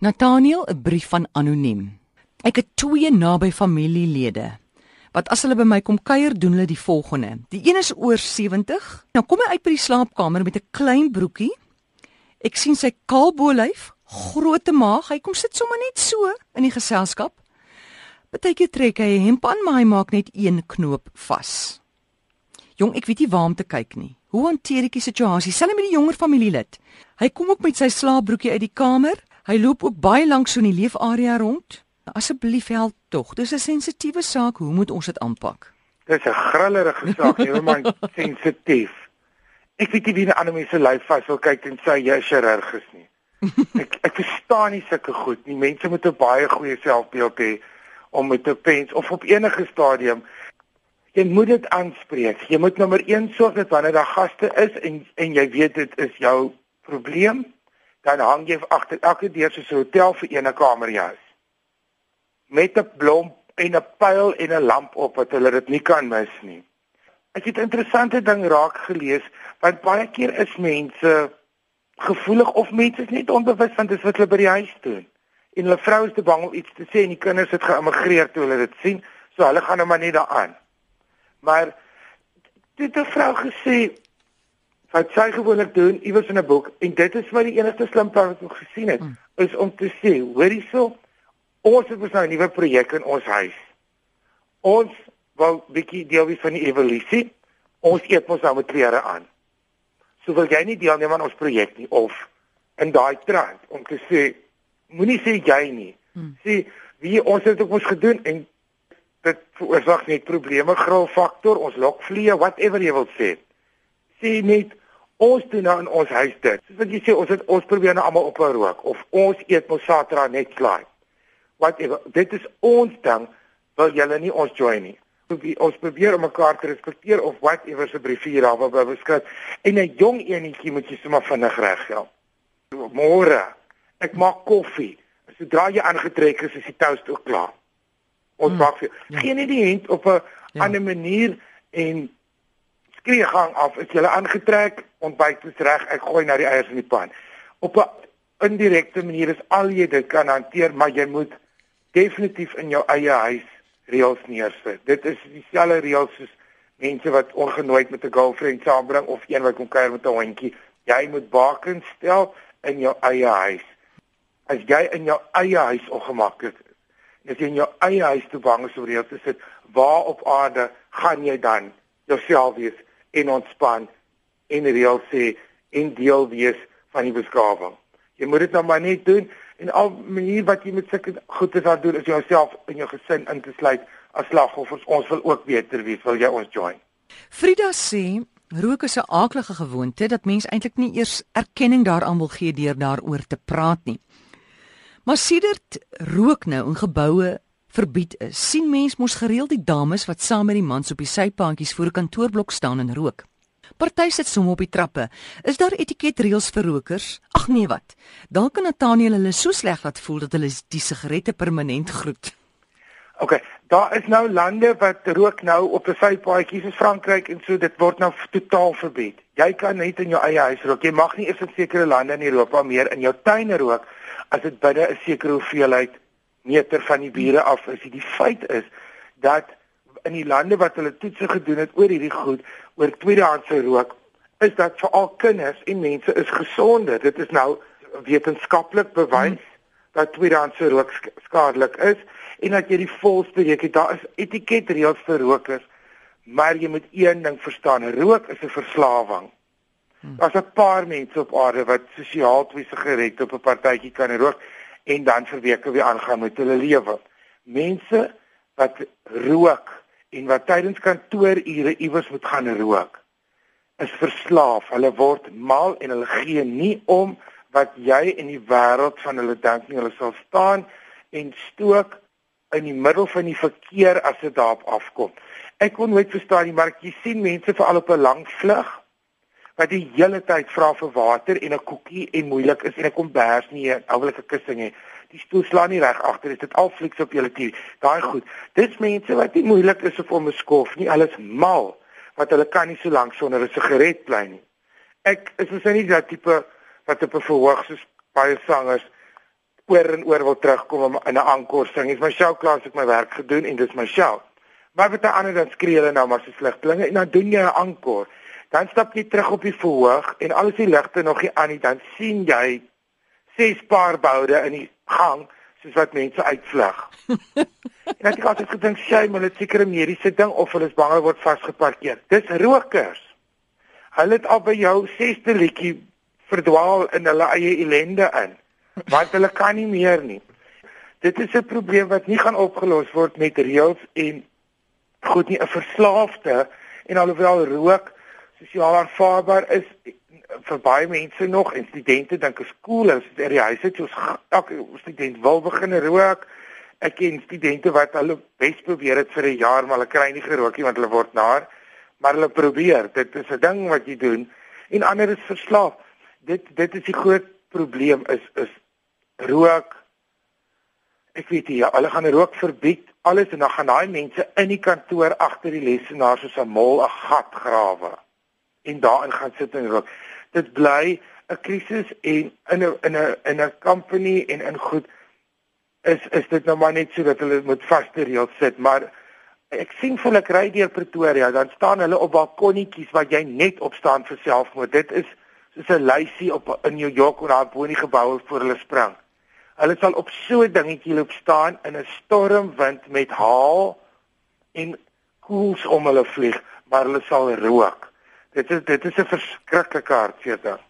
Nathaniel, 'n brief van anoniem. Ek het twee naby familielede wat as hulle by my kom kuier doen hulle die volgende. Die een is oor 70. Nou kom hy uit by die slaapkamer met 'n klein broekie. Ek sien sy kaal bolyf, groot maag. Hy kom sit sommer net so in die geselskap. Partykeer trek hy 'n hemp aan, maar hy maak net een knoop vas. Jong, ek weet nie waar om te kyk nie. Hoe hanteer ek die situasie? Selfs met die jonger familielid. Hy kom ook met sy slaapbroekie uit die kamer. Hy loop ook baie lank so in die leefarea rond. Asseblief help tog. Dis 'n sensitiewe saak. Hoe moet ons dit aanpak? Dis 'n grillerige saak, jy man, sensitief. Ek weet nie wie 'n ander mens se lyf vas wil kyk en sê jy is chirurg is nie. Ek ek verstaan nie sulke goed nie. Mense moet 'n baie goeie selfbeeld hê om met 'n pens of op enige stadium jy moet dit aanspreek. Jy moet nommer 1 sorg dat wanneer daar gaste is en en jy weet dit is jou probleem, dan hang jy agter elke deur soos 'n hotel vir eene kamerjas met 'n blom en 'n pyl en 'n lamp op wat hulle dit nie kan mis nie. Ek het 'n interessante ding raak gelees want baie keer is mense gevoelig of mense is net onbewus van dis wat hulle by die huis doen. En hulle vrou is te bang om iets te sê en die kinders het geëmigreer toe hulle dit sien, so hulle gaan nou maar net daaraan. Maar dit het 'n vrou gesê wat sy gewoonlik doen iewers in 'n boek en dit is wat die enigste slim plan wat ek gesien het, mm. is om te sê, hoor hierso, ons het nou 'n nuwe projek in ons huis. Ons wou bietjie deel wees van die evolusie. Ons eet mos nou met klere aan. So wil jy nie deelneem aan ons projek nie of in daai trant om te sê moenie sê jy nie. Hmm. Sê wie ons het ook ons gedoen en dit veroorsaak net probleme, gril faktor, ons lok vliee, whatever jy wil sê. Sê net Ons doen nou in ons huis dit. Soos wat jy sê, ons het ons probeer nou almal op 'n rook of ons eet mos Saterdag net slaai. Wat dit is ons ding, wil julle nie ons join nie. Ons probeer om mekaar te respekteer of whatever se briefie daar wou beskryf. En 'n jong enetjie moet jy sommer vinnig reggel. Môre, ek maak koffie. Sodra jy aangetrek is, is die toast ook klaar. Ons hmm. maak vir ja. geen nie die hand op 'n ja. ander manier en skree gang af, is jy aangetrek, ontbyt is reg, ek gooi nou die eiers in die pan. Op 'n indirekte manier is al jy dit kan hanteer, maar jy moet definitief in jou eie huis reëls neersit. Dit is dieselfde reëls soos mense wat ongenooi met 'n girlfriend saambring of een wat kom kuier met 'n hondjie. Jy moet bakens stel in jou eie huis. As jy in jou eie huis ongemaklik is, as jy in jou eie huis te bang is om reëls te sit, waar op aarde gaan jy dan jouself wees en ontspan en reël sê en deel wees van die beskawing. Jy moet dit nou maar net doen en al manier wat jy met sulke goedes aan doen is jouself en jou gesin in te sluit as slagoffers. Ons wil ook beter wees. Wil jy ons join? Frida sê rook is 'n aaklige gewoonte dat mens eintlik nie eers erkenning daaraan wil gee deur daaroor te praat nie. Maar sedert rook nou in geboue verbied is, sien mens mos gereeld die dames wat saam met die mans op die sypaadjies voor 'n kantoorblok staan en rook. Party sit soms op die trappe. Is daar etiketreëls vir rokers? Ag nee wat. Dalk kan Nathaniel hulle so sleg laat voel dat hulle die sigarette permanent groet. OK, daar is nou lande wat rook nou op 'n sypaadjies soos Frankryk en so dit word nou totaal verbied. Jy kan net in jou eie huis rook. Jy mag nie eers in sekere lande in Europa meer in jou tuin rook as dit binne 'n sekere hoeveelheid meter van die bure af is. Die feit is dat in die lande wat hulle toetse gedoen het oor hierdie goed, oor tweedehandse rook, is dat vir al kinders en mense is gesonder. Dit is nou wetenskaplik bewys hmm. dat tweedehandse rook skadelik is en dat jy die volste weet jy daar is etiketreëls vir rokers, maar jy moet een ding verstaan, rook is 'n verslawing. Hmm. Daar's 'n paar mense op aarde wat sosiaal twee sigarette op 'n partytjie kan rook en dan vir weke weer aangaan met hulle lewe. Mense wat rook en wat tydens kantoorure iewers moet gaan rook, is verslaaf. Hulle word mal en hulle gee nie om wat jy in die wêreld van hulle dink nie. Hulle sal staan en stook in die middel van die verkeer as dit daarop afkom. Ek kon nooit verstaan nie, maar jy sien mense veral op 'n lang vlug wat die hele tyd vra vir water en 'n koekie en moeilik is en ek kom bers nie 'n oulike kussing nie. Die stoel slaan nie reg agter, dit al flieks op julle TV. Daai goed. Dis mense wat nie moeilik is of om 'n skof nie, alles mal wat hulle kan nie so lank sonder 'n sigaret bly nie. Ek is mos nie dat tipe wat op 'n verhoog soos baie sangers oor en oor wil terugkom om in 'n ankor sing. Dis my show klas ek my werk gedoen en dis my show. Maar met 'n ander dan skree hulle nou maar so slegtelinge en dan doen jy 'n ankor. Dan stap jy terug op die verhoog en al is die ligte nog nie aan nie, dan sien jy ses paar boude in die gang soos wat mense uitvlug. en ek het altyd gedink sy moet dit seker 'n mediese ding of hulle is bang hulle word vasgeparkeer. Dis rokers. Hulle het al by jou sesde liedjie verdwaal in hulle eie ellende in. Want hulle kan nie meer nie. Dit is 'n probleem wat nie gaan opgelos word met reëls en goed nie 'n verslaafde en alhoewel rook sosiaal aanvaarbaar is vir baie mense nog en studente dink is cool as dit in die huis is soos elke student wil begin rook. Ek ken studente wat hulle bes probeer dit vir 'n jaar maar hulle kry nie gerook nie want hulle word naar maar hulle probeer. Dit is 'n ding wat jy doen en ander is verslaaf. Dit dit is die groot probleem is is rook. Ek weet nie, ja, hulle gaan rook verbied alles en dan gaan daai mense in die kantoor agter die lesenaar soos 'n mol 'n gat grawe en daarin gaan sit en rook. Dit bly 'n krisis en in 'n in 'n in 'n company en in goed is is dit nou maar net so dat hulle moet vaste reëls sit, maar ek sien vir ek ry deur Pretoria, dan staan hulle op balkonnetjies wat jy net op staan vir selfmoord. Dit is soos 'n lysie op in New York waar daar bo in die geboue voor hulle spring. Hulle sal op so 'n dingetjie loop staan in 'n stormwind met haal en koels om hulle vlieg, maar hulle sal rook. Dit is dit is 'n verskriklike hartseer.